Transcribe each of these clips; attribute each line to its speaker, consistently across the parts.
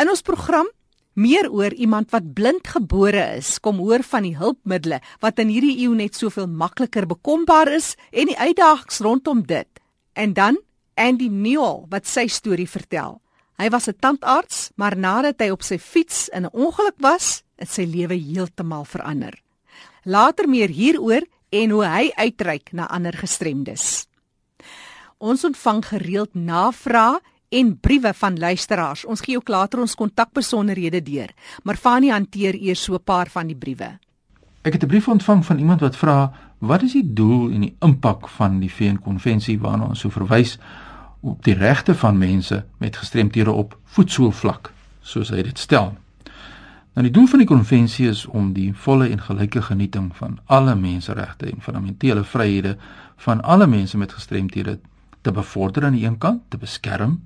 Speaker 1: In ons program meer oor iemand wat blind gebore is, kom hoor van die hulpmiddels wat in hierdie eeu net soveel makliker bekombaar is en die uitdagings rondom dit. En dan Andy Newell wat sy storie vertel. Hy was 'n tandarts, maar nadat hy op sy fiets in 'n ongeluk was, het sy lewe heeltemal verander. Later meer hieroor en hoe hy uitreik na ander gestremdes. Ons ontvang gereeld navrae en briewe van luisteraars. Ons gee ook later ons kontakbesonderhede deur, maar Fanie hanteer eers so 'n paar van die briewe.
Speaker 2: Ek het 'n brief ontvang van iemand wat vra, "Wat is die doel en die impak van die VN-konvensie waarna ons so verwys op die regte van mense met gestremthede op voetsoolvlak?" soos hy dit stel. Nou die doel van die konvensie is om die volle en gelyke genieting van alle menseregte en fundamentele vryhede van alle mense met gestremthede te bevorder aan die een kant, te beskerm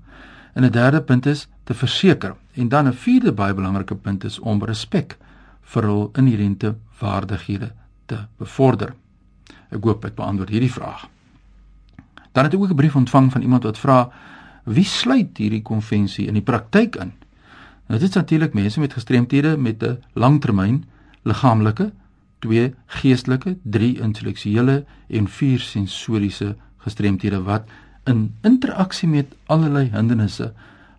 Speaker 2: En 'n derde punt is te verseker. En dan 'n vierde baie belangrike punt is om respek vir hul inherente vaardighede te bevorder. Ek hoop ek beantwoord hierdie vraag. Dan het ek ook 'n brief ontvang van iemand wat vra wie sluit hierdie konvensie in die praktyk in? Nou dit is natuurlik mense met gestremthede met 'n langtermyn liggaamlike, twee geestelike, drie intellektuele en vier sensoriese gestremthede wat in interaksie met allerlei hindernisse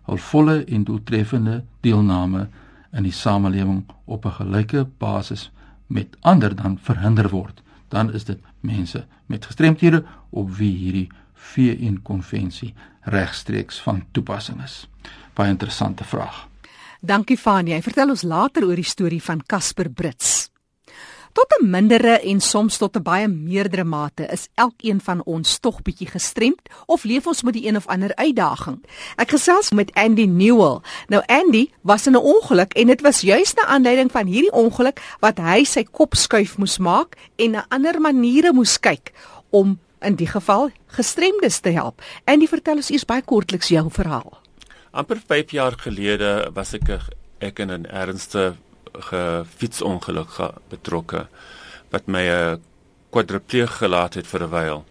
Speaker 2: hul volle en doeltreffende deelname in die samelewing op 'n gelyke basis met ander dan verhinder word dan is dit mense met gestremthede op wie hierdie VN konvensie regstreeks van toepassing is. Baie interessante vraag.
Speaker 1: Dankie Fanie. Hy vertel ons later oor die storie van Casper Brits. Tot 'n mindere en soms tot 'n baie meerdere mate is elkeen van ons tog bietjie gestremd of leef ons met die een of ander uitdaging. Ek gesels met Andy Newell. Nou Andy was in 'n ongeluk en dit was juis na aanleiding van hierdie ongeluk wat hy sy kop skuif moes maak en na ander maniere moes kyk om in die geval gestremdes te help. Andy vertel ons eers baie kortliks jou verhaal.
Speaker 3: Amper 5 jaar gelede was ek ek in 'n ernstige gefietsongeluk betrokke wat my 'n kwadripleeg gelaat het vir 'n wyl.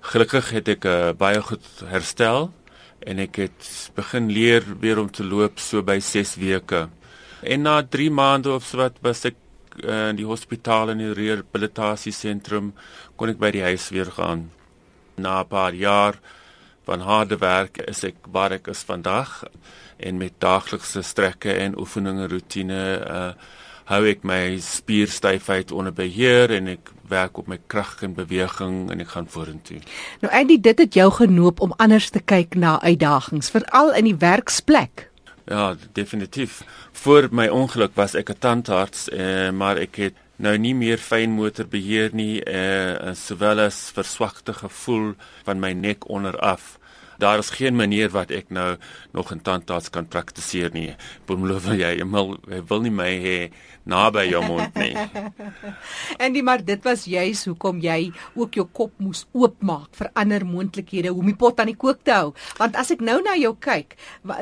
Speaker 3: Gelukkig het ek uh, baie goed herstel en ek het begin leer weer om te loop so by 6 weke. En na 3 maande of so wat was ek uh, in die hospitaal in die rehabilitasiesentrum kon ek by die huis weer gaan. Na 'n paar jaar van harde werk is ek waar ek is vandag en met daaglikse strekke en oefeninge rotine uh hou ek my spierstyfheid onder beheer en ek werk op my krag en beweging en ek gaan vorentoe.
Speaker 1: Nou Andy, dit het jou genoop om anders te kyk na uitdagings, veral in die werksplek.
Speaker 3: Ja, definitief. Voor my ongeluk was ek 'n tandarts, eh, maar ek het nou nie meer fynmotor beheer nie, eh, sowel as verswakte gevoel van my nek onderaf daar is geen manier wat ek nou nog in tandarts kan praktiseer nie. Belowe jy, jy wil, wil nie my hê naby jou mond nie.
Speaker 1: en die maar dit was juis hoekom jy ook jou kop moes oopmaak vir ander moontlikhede om die pot aan die kook te hou. Want as ek nou na jou kyk,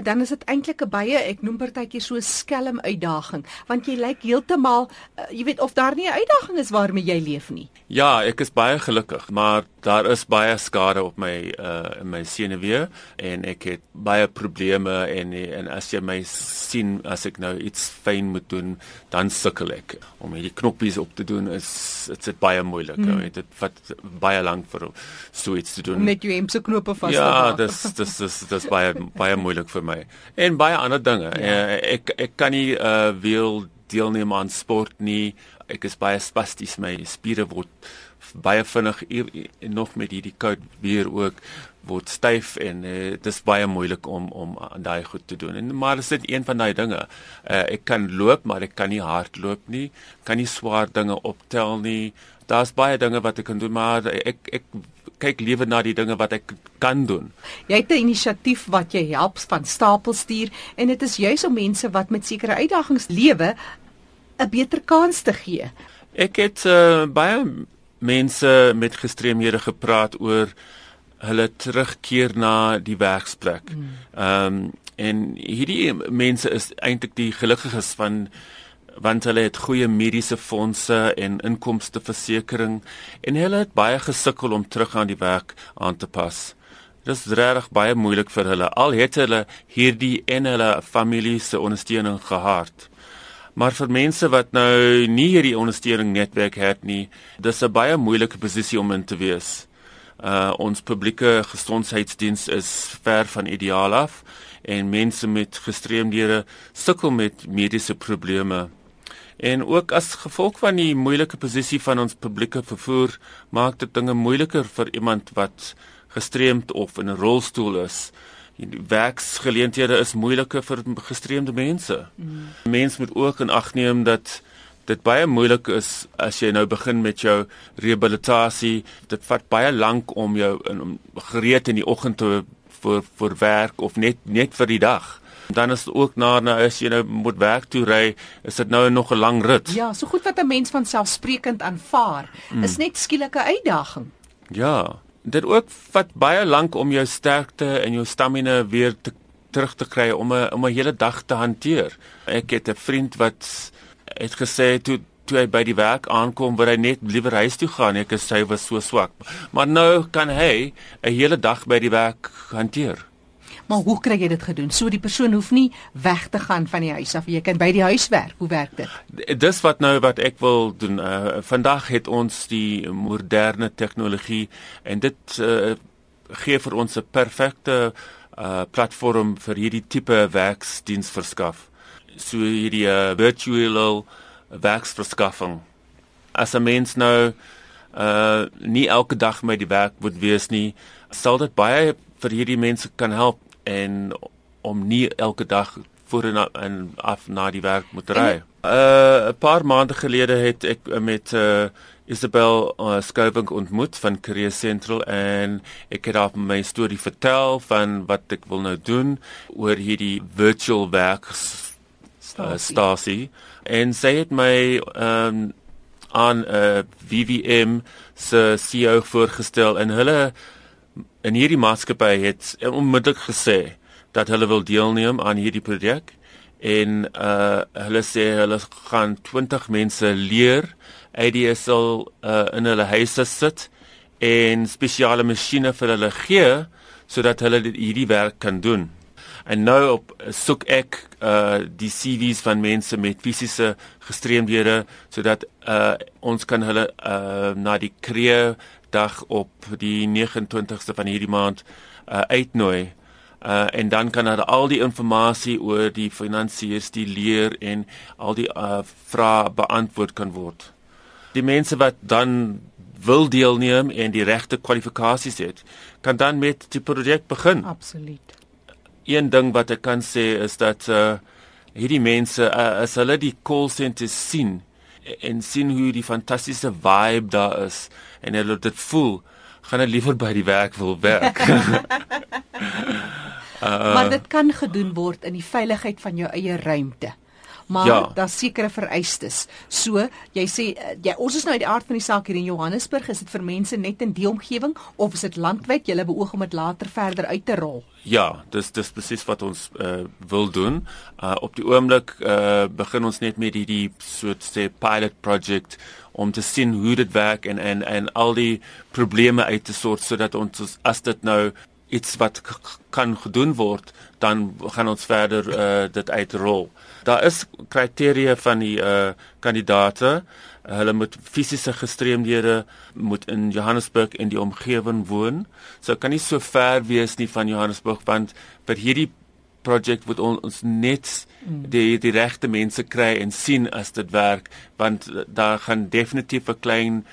Speaker 1: dan is dit eintlik 'n baie ek noem partytjie so skelm uitdaging, want jy lyk heeltemal uh, jy weet of daar nie 'n uitdaging is waarmee jy leef nie.
Speaker 3: Ja, ek is baie gelukkig, maar daar is baie skade op my uh in my senuwee en ek het baie probleme en en as jy my sien as ek nou iets fyn moet doen, dan dan sukkel ek om hierdie knoppies op te doen is dit is baie moeilik. Mm. Dit vat baie lank vir so iets te doen.
Speaker 1: Net jou hemse knope vas
Speaker 3: te maak. Ja, dis dis dis dis baie baie moeilik vir my. En baie ander dinge. Ja. Uh, ek ek kan nie uh wil deelneem aan sport nie. Ek is baie spasties my spiere word baie vinnig nog met hierdie koud weer ook word styf en uh, dit is baie moeilik om om daai goed te doen. En maar is dit een van daai dinge. Uh, ek kan loop, maar ek kan nie hardloop nie. Kan nie swaar dinge optel nie. Daar's baie dinge wat ek kan doen, maar ek ek kyk liewer na die dinge wat ek kan doen.
Speaker 1: Jy het 'n inisiatief wat jy help van stapelstuur en dit is juis om mense wat met sekere uitdagings lewe 'n beter kans te gee.
Speaker 3: Ek het uh, baie mense met gestremdhede gepraat oor hulle terugkeer na die werksplek. Hmm. Ehm um, en hierdie mense is eintlik die gelukkiges van want hulle het goeie mediese fondse en inkomste versekering en hulle het baie gesukkel om terug aan die werk aan te pas. Dit is regtig baie moeilik vir hulle. Al het hulle hierdie en hulle familie se ondersteuning gehad. Maar vir mense wat nou nie hierdie ondersteuning netwerk het nie, dis 'n baie moeilike posisie om in te wees. Uh ons publieke gesondheidsdiens is ver van ideaal af en mense met gestremdhede sukkel met mediese probleme. En ook as gevolg van die moeilike posisie van ons publieke vervoer, maak dit dinge moeiliker vir iemand wat gestremd of in 'n rolstoel is. Die werksgeleenthede is moeiliker vir gestremde mense. Mm. Mense moet ook in ag neem dat dit baie moeilik is as jy nou begin met jou rehabilitasie. Dit vat baie lank om jou in gereed in die oggend te vir vir werk of net net vir die dag. Dan is ook na nou as jy nou moet werk toe ry, is dit nou nog 'n lang rit.
Speaker 1: Ja, so goed wat 'n mens van selfsprekend aanvaar, mm. is net skielike uitdaging.
Speaker 3: Ja, dit ook vat baie lank om jou sterkte en jou stamina weer te, terug te kry om 'n om 'n hele dag te hanteer. Ek het 'n vriend wat het gesê toe toe hy by die werk aankom, wou hy net liewer huis toe gaan. Ek sê hy was so swak. Maar nou kan hy 'n hele dag by die werk hanteer.
Speaker 1: Maar hoe kry jy dit gedoen? So die persoon hoef nie weg te gaan van die huis af. Jy kan by die huis werk. Hoe werk dit?
Speaker 3: Dis wat nou wat ek wil doen. Uh, vandag het ons die moderne tegnologie en dit uh, gee vir ons 'n perfekte uh, platform vir hierdie tipe werksdiens verskaf. So hierdie uh, virtual werksverskaffing. As 'n mens nou uh nie elke dag met die werk moet wees nie, sal dit baie vir hierdie mense kan help en om nie elke dag voor en, en af na die werk moet ry. 'n uh, paar maande gelede het ek met uh, Isabel uh, Skovink ontmoet van Career Central en ek het haar my storie vertel van wat ek wil nou doen oor hierdie virtual werk uh, Stasi en sy het my um, aan 'n uh, VVM se CEO voorgestel en hulle in hierdie maatskappy het onmiddellik gesê dat hulle wil deelneem aan hierdie projek en uh hulle sê hulle gaan 20 mense leer ADSL uh in hulle huise sit en spesiale masjiene vir hulle gee sodat hulle hierdie werk kan doen. En nou op soek ek uh die CV's van mense met fisiese gestremdhede sodat uh ons kan hulle uh na die kreë dag op die 29ste van hierdie maand uh, uitnooi. Uh, en dan kan hulle al die inligting oor die finansiërs, die leer en al die uh, vrae beantwoord kan word. Die mense wat dan wil deelneem en die regte kwalifikasies het, kan dan met die projek begin.
Speaker 1: Absoluut.
Speaker 3: Een ding wat ek kan sê is dat uh, hierdie mense uh, as hulle die call centers sien en sien hoe die fantastiese vibe daar is en hulle dit voel, gaan hulle liewer by die werk wil werk.
Speaker 1: uh, maar dit kan gedoen word in die veiligheid van jou eie ruimte maar ja. daar's sekere vereistes. So, jy sê eh, jy ons is nou uit die aard van die saak hier in Johannesburg, is dit vir mense net in die omgewing of is dit landwyd? Jy beoog om dit later verder uit te rol.
Speaker 3: Ja, dis dis presies wat ons uh, wil doen. Uh, op die oomblik uh, begin ons net met hierdie soort sê pilot project om te sien hoe dit werk en en en al die probleme uit te sort sodat ons as dit nou iets wat kan gedoen word, dan gaan ons verder uh, dit uitrol daar is kriteria van die uh kandidate. Hulle moet fisiese gestremdhede moet in Johannesburg en die omgewing woon. So kan nie so ver wees nie van Johannesburg want vir hierdie projek word ons net mm. die die regte mense kry en sien as dit werk want daar gaan definitief 'n klein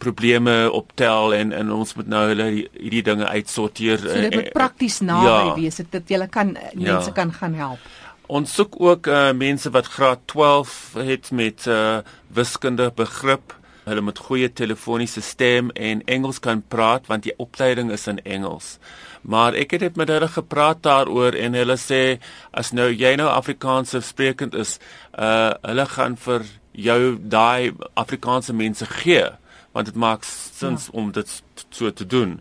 Speaker 3: probleme optel en en ons moet nou hulle hierdie dinge uitsorteer.
Speaker 1: So dit moet prakties naby ja, wees dat jy kan mense ja. kan gaan help.
Speaker 3: Ons soek ook uh, mense wat graad 12 het met uh, wiskunde begrip. Hulle moet goeie telefoniese stem en Engels kan praat want die opleiding is in Engels. Maar ek het dit met hulle gepraat daaroor en hulle sê as nou jy nou Afrikaans sprekend is, uh hulle gaan vir jou daai Afrikaanse mense gee want dit maak sins ja. om dit so te doen.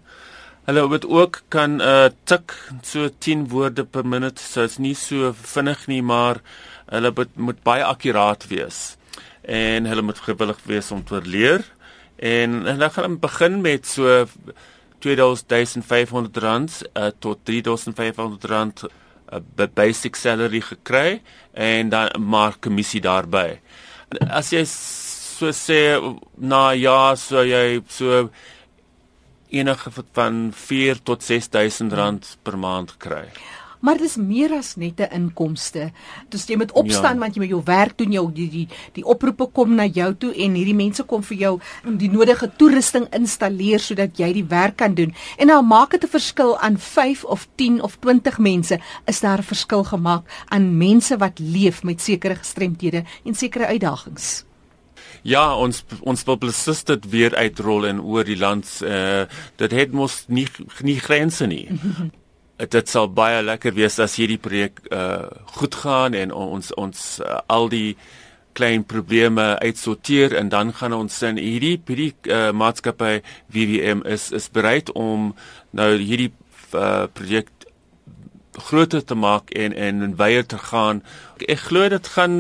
Speaker 3: Hulle moet ook kan uh tik so 10 woorde per minuut, so is nie so vinnig nie, maar hulle moet, moet baie akkuraat wees. En hulle moet gewillig wees om te leer. En hulle gaan begin met so 2500 rand uh, tot 3500 rand 'n uh, basic salary gekry en dan maar kommissie daarbey. As jy so sê na ja, so jy so enige van 4 tot 6000 rand per maand kry.
Speaker 1: Maar dis meer as net 'n inkomste. Dis jy moet opstaan ja. want jy moet jou werk doen, jou die die die oproepe kom na jou toe en hierdie mense kom vir jou die nodige toerusting installeer sodat jy die werk kan doen. En nou maak dit 'n verskil aan 5 of 10 of 20 mense. Is daar 'n verskil gemaak aan mense wat leef met sekere gestremthede en sekere uitdagings?
Speaker 3: Ja, ons ons beslis dit weer uitrol en oor die land uh, dit het mos nie nie grense nie. dit sal baie lekker wees as hierdie projek uh, goed gaan en ons ons uh, al die klein probleme uitsorteer en dan gaan ons sien hierdie hierdie uh, maatskappy VVM is is bereid om nou hierdie uh, projek groter te maak en en wyer te gaan. Ek glo dit gaan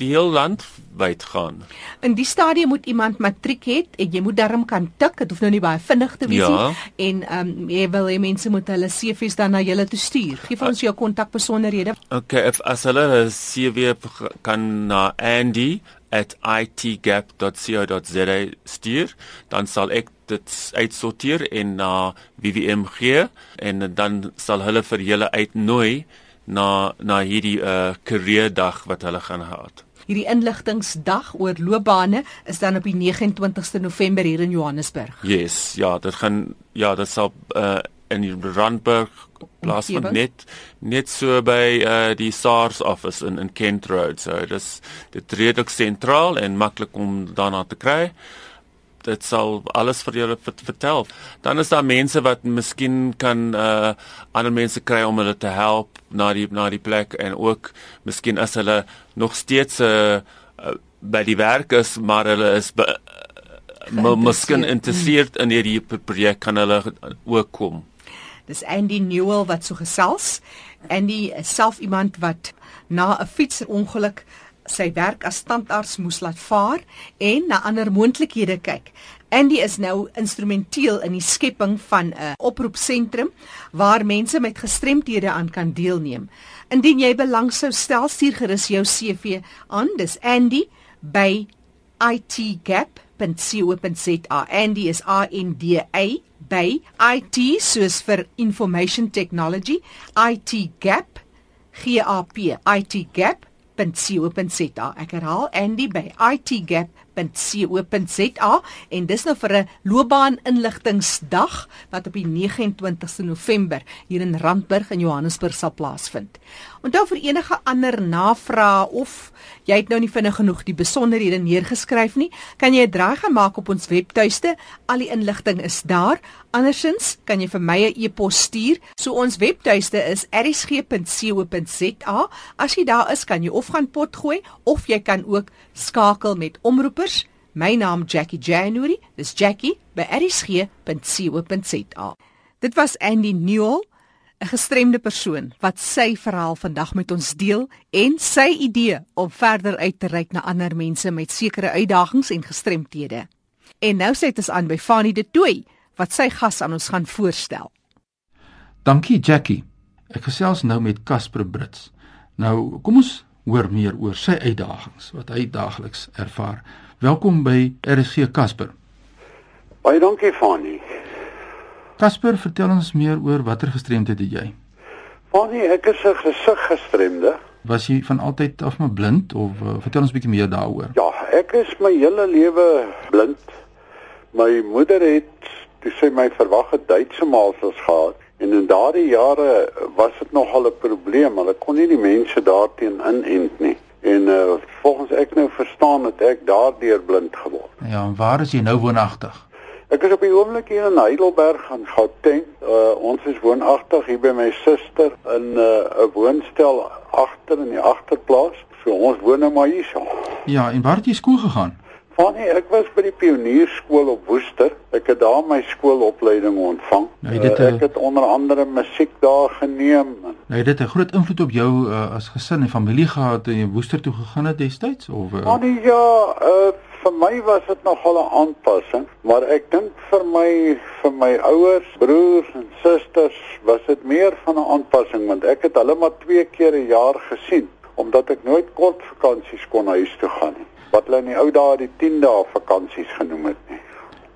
Speaker 3: die heel land wyd gaan.
Speaker 1: In die stadium moet iemand matriek hê en jy moet darm kan tik. Dit hoef nou nie baie vinnig te wees ja. nie. En ehm um, jy wil hê mense moet hulle CV's dan na julle toe stuur. Gee vir ons jou kontakbesonderhede.
Speaker 3: Okay, if as hulle 'n CV kan na Andy at itgap.co.za stuur, dan sal ek dit uitsorteer en na WWM gee en dan sal hulle vir julle uitnooi na na hierdie uh career dag wat hulle gaan hê
Speaker 1: hierdie inligtingsdag oor loopbane is dan op die 29ste November hier in Johannesburg.
Speaker 3: Yes, ja, dit gaan ja, dit sal uh, in Randburg plaas van net net so by uh, die SARS office in in Kent Road. So dis dit redelik sentraal en maklik om daarna te kry dit sal alles vir julle vertel. Dan is daar mense wat miskien kan uh ander mense kry om hulle te help na die na die plek en ook miskien as hulle nog steeds uh, uh by die werk is maar hulle is uh, miskien geïnteresseerd in hierdie projek kan hulle ook kom.
Speaker 1: Dis Andy Newell wat so gesels. Andy is self iemand wat na 'n fietsongeluk sy werk as tandarts moes laat vaar en na ander moontlikhede kyk. Andy is nou instrumenteel in die skepping van 'n oproepsentrum waar mense met gestremthede aan kan deelneem. Indien jy belang sou stel, stuur gerus jou CV aan. Dis Andy by itgap.co.za. Andy is A N D A by IT soos vir information technology. itgap G A P itgap itgap.co.za. Ek herhaal Andy by itgap.co.za en dis nou vir 'n loopbaan inligtingsdag wat op die 29ste November hier in Randburg in Johannesburg sal plaasvind. Onthou vir enige ander navrae of jy het nou nie vinnig genoeg die besonderhede neergeskryf nie, kan jy 'n draai gaan maak op ons webtuiste. Al die inligting is daar. Andersins kan jy vir my 'n e-pos stuur. So ons webtuiste is erisg.co.za. As jy daar is, kan jy of gaan pot gooi of jy kan ook skakel met omroepers. My naam Jackie January. Dis Jackie by erisg.co.za. Dit was Andy Newell 'n gestremde persoon wat sy verhaal vandag met ons deel en sy idee om verder uit te reik na ander mense met sekere uitdagings en gestremthede. En nou sê dit ons aan by Fanny de Tooi wat sy gas aan ons gaan voorstel.
Speaker 2: Dankie Jackie. Ek gesels nou met Casper Brits. Nou, kom ons hoor meer oor sy uitdagings wat hy daagliks ervaar. Welkom by RC Casper.
Speaker 4: Baie dankie Fanny.
Speaker 2: Casper, vertel ons meer oor watter gestremdheid het jy?
Speaker 4: Fanny, ek is 'n gesiggestremde.
Speaker 2: Was jy van altyd af maar blind of uh, vertel ons 'n bietjie meer daaroor?
Speaker 4: Ja, ek is my hele lewe blind. My moeder het toe sy my verwag het Duitse maalsels gehad en in daardie jare was dit nogal 'n probleem. Hulle kon nie die mense daarteen inent nie. En uh, volgens ek nou verstaan het ek daardeur blind geword.
Speaker 2: Ja, en waar is jy nou woonagtig?
Speaker 4: Ek is op die oomblik hier in Heidelberg aan Gauteng. Uh, ons is woonagtig hier by my suster in uh, 'n uh, woonstel agter in die agterplaas. So ons woon nou maar hier.
Speaker 2: Ja, en waar het jy skool gegaan?
Speaker 4: Fanny, ek was by die pionierskool op Woester. Ek het daar my skoolopleiding ontvang.
Speaker 2: Nou, dit, uh,
Speaker 4: ek het onder andere musiek daar geneem.
Speaker 2: Nou, dit 'n groot invloed op jou uh, as gesin en familie gehad toe jy Woester toe gegaan het destyds of
Speaker 4: uh... Fanny, ja, uh, vir my was dit nogal 'n aanpassing, maar ek dink vir my vir my ouers, broers en susters was dit meer van 'n aanpassing want ek het hulle maar twee keer 'n jaar gesien omdat ek nooit kort vakansies kon huis toe gaan nie. Wat hulle in die ou dae die 10 dae vakansies genoem het nie.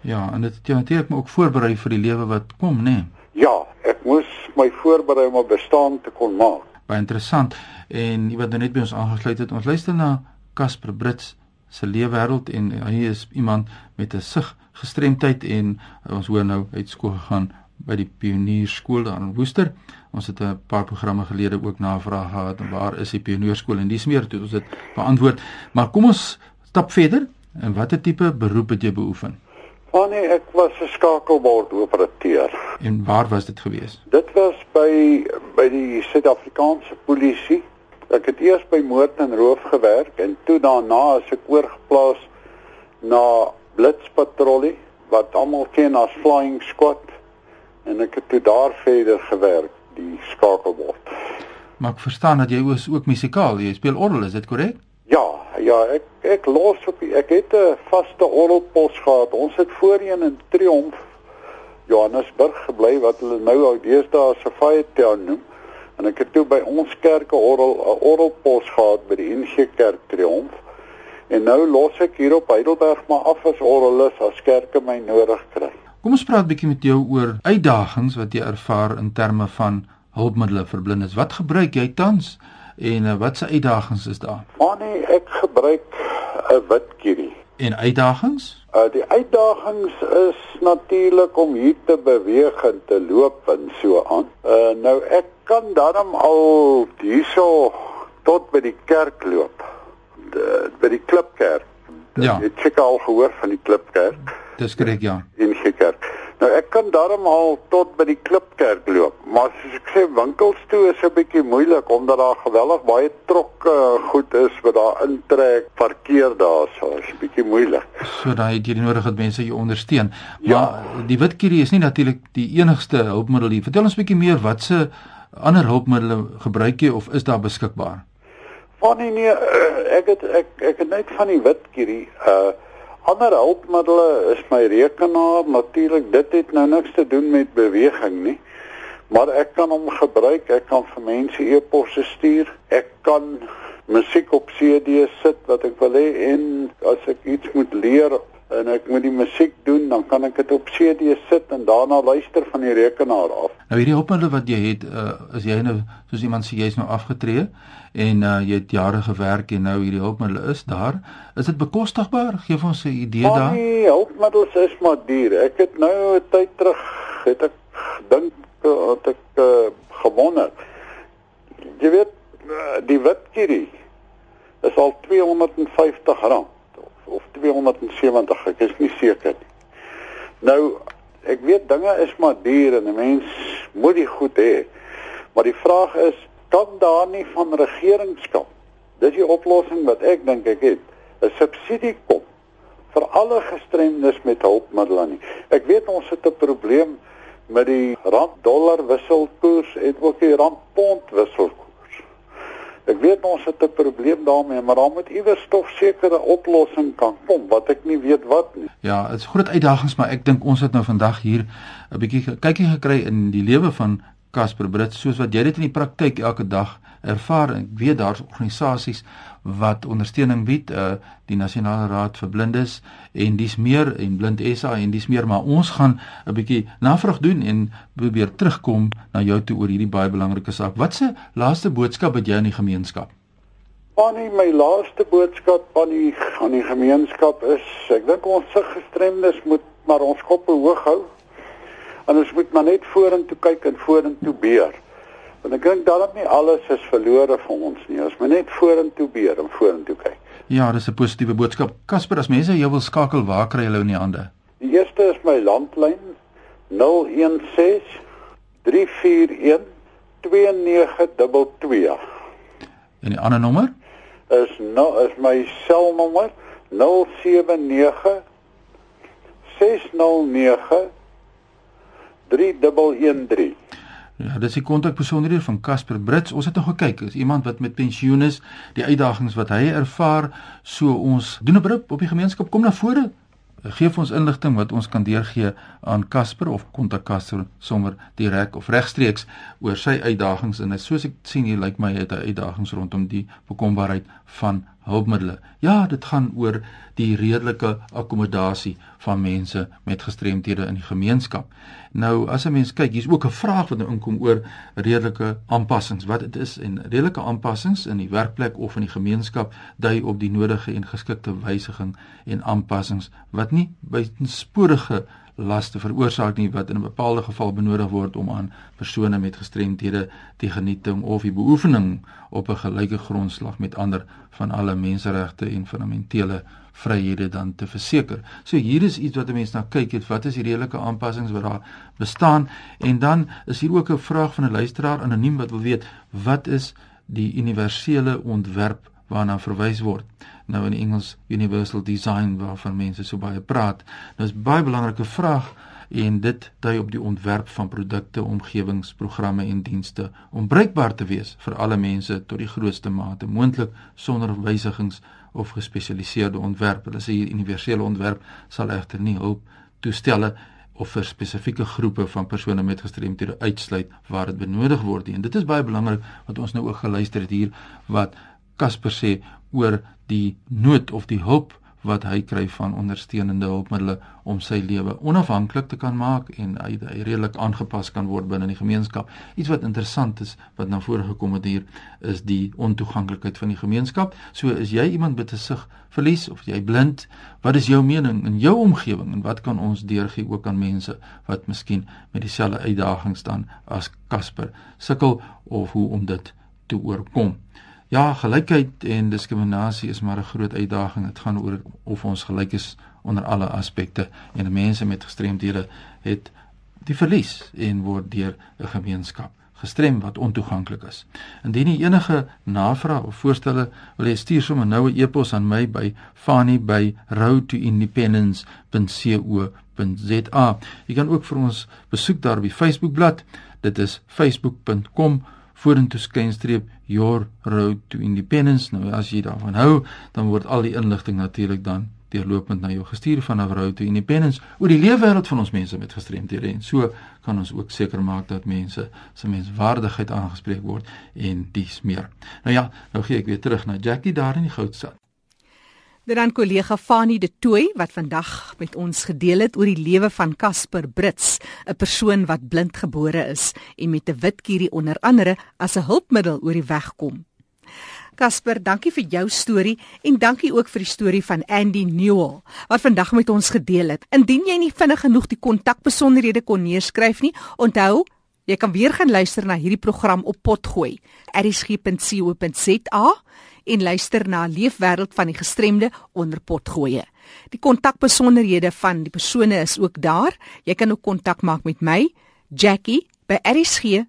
Speaker 2: Ja, en dit het jou natuurlik ook voorberei vir die lewe wat kom, nê? Nee.
Speaker 4: Ja, ek moes my voorberei om 'n bestaan te kon maak.
Speaker 2: Baie interessant. En wat nou net by ons aangesluit het, ons luister na Casper Brits se leefwêreld en hy is iemand met 'n sig gestremdheid en ons hoor nou uit skool gegaan by die Pionierskool daar in Woester. Ons het 'n paar programme gelede ook navraag gehad waar is die Pionierskool en dis meer toe ons dit beantwoord. Maar kom ons stap verder. En watter tipe beroep het jy beoefen?
Speaker 4: Oh nee, ek was 'n skakelbordoperateur.
Speaker 2: En waar was dit gewees?
Speaker 4: Dit was by by die Suid-Afrikaanse polisie. Ek het eers by moord en roof gewerk en toe daarna as ek oorgeplaas na blitspatrollie wat almal ken as flying squad en ek het toe daar verder gewerk, die skakelbord.
Speaker 2: Maar ek verstaan dat jy ook musikaal, jy speel orgel, is dit korrek?
Speaker 4: Ja, ja, ek ek los op ek het 'n vaste orgelpos gehad. Ons het voorheen in Triomf Johannesburg gebly wat hulle nou ou deesdae Safari Town noem. En ek het toe by ons kerke orgel 'n orgelpos gehad by die NG Kerk Triomf. En nou los ek hier op Heidelberg maar af as orgelis as kerke my nodig kry.
Speaker 2: Kom ons praat 'n bietjie met jou oor uitdagings wat jy ervaar in terme van hulpmiddels vir blindes. Wat gebruik jy tans? En uh, wat se uitdagings is daar?
Speaker 4: Maar nee, ek gebruik 'n wit kierie.
Speaker 2: En uitdagings?
Speaker 4: Uh die uitdagings is natuurlik om hier te beweeg en te loop en so aan. Uh nou ek kan daarom al hierso tot by die kerk loop. De, by die klipkerk.
Speaker 2: Ja.
Speaker 4: Ek het al gehoor van die klipkerk.
Speaker 2: Dis korrek ja.
Speaker 4: In gekerk. Nou ek kan daarom al tot by die klipkerk loop, maar soos ek sê winkels toe is 'n bietjie moeilik omdat daar geweldig baie trokke goed is wat daar intrek, parkeer daar, so is 'n bietjie moeilik.
Speaker 2: So daai het jy nodig dat mense jou ondersteun. Ja. Maar die witkierie is nie natuurlik die enigste hulpmiddel nie. Vertel ons 'n bietjie meer watse ander hulpmiddels gebruik jy of is daar beskikbaar?
Speaker 4: Van nee, nee, ek het ek ek het net van die witkierie uh Ander hulpmiddels is my rekenaar, natuurlik dit het nou niks te doen met beweging nie. Maar ek kan hom gebruik, ek kan vir mense e-posse stuur. Ek kan musiek op CD sit wat ek wil hê en as ek iets moet leer en ek moet die musiek doen, dan kan ek dit op CD sit en daarna luister van die rekenaar af.
Speaker 2: Nou hierdie hulpmiddel wat jy het, uh, is jy nou soos iemand sê jy's nou afgetree en uh, jy het jare gewerk en nou hierdie hulpmiddel is daar. Is dit bekostigbaar? Geef ons 'n idee daar.
Speaker 4: Nee, hulpmiddels is maar duur. Ek het nou 'n tyd terug het ek dink dat ek uh, gewonder. Jy weet die witkierie is al R250 of 270, ek is nie seker nie. Nou, ek weet dinge is maar duur en 'n mens moet die goed hê. Maar die vraag is, kan daar nie van regeringskant, dis die oplossing wat ek dink ek het, 'n subsidie kom vir alle gestremdes met hulpmiddels nie. Ek weet ons het 'n probleem met die rand-dollar wisselkoers en ook die rand-pond wisselkoers. Ek weet ons het 'n probleem daarmee, maar daar moet iewers tog sekere oplossing kan kom wat ek nie weet wat nie.
Speaker 2: Ja, dit is groot uitdagings, maar ek dink ons het nou vandag hier 'n bietjie kykie gekry in die lewe van Casper Brits soos wat jy dit in die praktyk elke dag ervaar. Ek weet daar's organisasies wat ondersteuning bied, uh die Nasionale Raad vir Blindes en dis meer en Blind SA en dis meer, maar ons gaan 'n bietjie navraag doen en probeer terugkom na jou toe oor hierdie baie belangrike saak. Wat se laaste boodskap het jy aan die gemeenskap?
Speaker 4: Annie, my laaste boodskap aan die aan die gemeenskap is ek dink ons se gestremdes moet maar ons koppe hoog hou. En ons moet maar net vorentoe kyk en vorentoe beer. Want ek dink daarom nie alles is verlore vir ons nie. Ons moet net vorentoe beer en vorentoe kyk.
Speaker 2: Ja, dis 'n positiewe boodskap. Kasper, as mense jou wil skakel, waar kry hulle in die hande?
Speaker 4: Die eerste is my landlyn 016 341 2922.
Speaker 2: En die ander nommer?
Speaker 4: Is nou is my selnommer 079 609 3113.
Speaker 2: Ja, dis die kontakbesonderhede van Casper Brits. Ons het nog gekyk, is iemand wat met pensioen is, die uitdagings wat hy ervaar, so ons doen 'n beroep op die gemeenskap. Kom na vore. Gee vir ons inligting wat ons kan deurgee aan Casper of kontak Casper sommer direk of regstreeks oor sy uitdagings. En soos ek sien hier lyk my het hy uitdagings rondom die bekombaarheid van hulpmiddels. Ja, dit gaan oor die redelike akkommodasie van mense met gestremthede in die gemeenskap. Nou as 'n mens kyk, hier's ook 'n vraag wat nou inkom oor redelike aanpassings. Wat dit is en redelike aanpassings in die werkplek of in die gemeenskap dui op die nodige en geskikte wysiging en aanpassings wat nie buitensporige laste veroorsaak nie wat in 'n bepaalde geval benodig word om aan persone met gestremthede die genieting of die beoefening op 'n gelyke grondslag met ander van alle menseregte en fundamentele vryhede dan te verseker. So hier is iets wat 'n mens na kyk het, wat is die redelike aanpassings wat daar bestaan en dan is hier ook 'n vraag van 'n luisteraar anoniem wat wil weet wat is die universele ontwerp waarna verwys word. Nou in Engels universal design waarvan mense so baie praat. Nou is baie belangrike vraag en dit dui op die ontwerp van produkte, omgewingsprogramme en dienste om bruikbaar te wees vir alle mense tot die grootste mate moontlik sonder wysigings of gespesialiseerde ontwerp. Hulle sê hier universele ontwerp sal egter nie hulp toestelle of vir spesifieke groepe van persone met gestremthede uitsluit waar dit benodig word nie. En dit is baie belangrik wat ons nou ook geluister het hier wat Casper sê oor die nood of die hulp wat hy kry van ondersteunende hulpmiddels om sy lewe onafhanklik te kan maak en hy, hy redelik aangepas kan word binne die gemeenskap. Iets wat interessant is wat na vore gekom het hier is die ontoeganklikheid van die gemeenskap. So is jy iemand met 'n sig verlies of jy blind, wat is jou mening in jou omgewing en wat kan ons deurgee ook aan mense wat miskien met dieselfde uitdagings staan as Casper sukkel of hoe om dit te oorkom? Ja, gelykheid en diskriminasie is maar 'n groot uitdaging. Dit gaan oor of ons gelyk is onder alle aspekte en mense met gestremdhede het die verlies en word deur 'n gemeenskap gestrem wat ontoeganklik is. Indien jy enige navrae of voorstelle wil hê, stuur sommer nou 'n e-pos aan my by fani@roadtoindependence.co.za. Jy kan ook vir ons besoek daar op die Facebookblad. Dit is facebook.com vorentoe skynstreep your road to independence. Nou as jy daarvan hou, dan word al die inligting natuurlik dan deurlopend na jou gestuur van road to independence oor die leefwêreld van ons mense met gestremdhede en so kan ons ook seker maak dat mense se menswaardigheid aangespreek word en dis meer. Nou ja, nou gee ek weer terug na Jackie daar in die Goudstad.
Speaker 1: Dit dan kollega Fanie de Tooi wat vandag met ons gedeel het oor die lewe van Casper Brits, 'n persoon wat blindgebore is en met 'n wit kierie onder andere as 'n hulpmiddel oor die weg kom. Casper, dankie vir jou storie en dankie ook vir die storie van Andy Newell wat vandag met ons gedeel het. Indien jy nie vinnig genoeg die kontakbesonderhede kon neerskryf nie, onthou Jy kan weer gaan luister na hierdie program op potgooi. erisg.co.za en luister na Leefwêreld van die gestremde onder potgoeie. Die kontakbesonderhede van die persone is ook daar. Jy kan ook kontak maak met my, Jackie by erisg.co.za.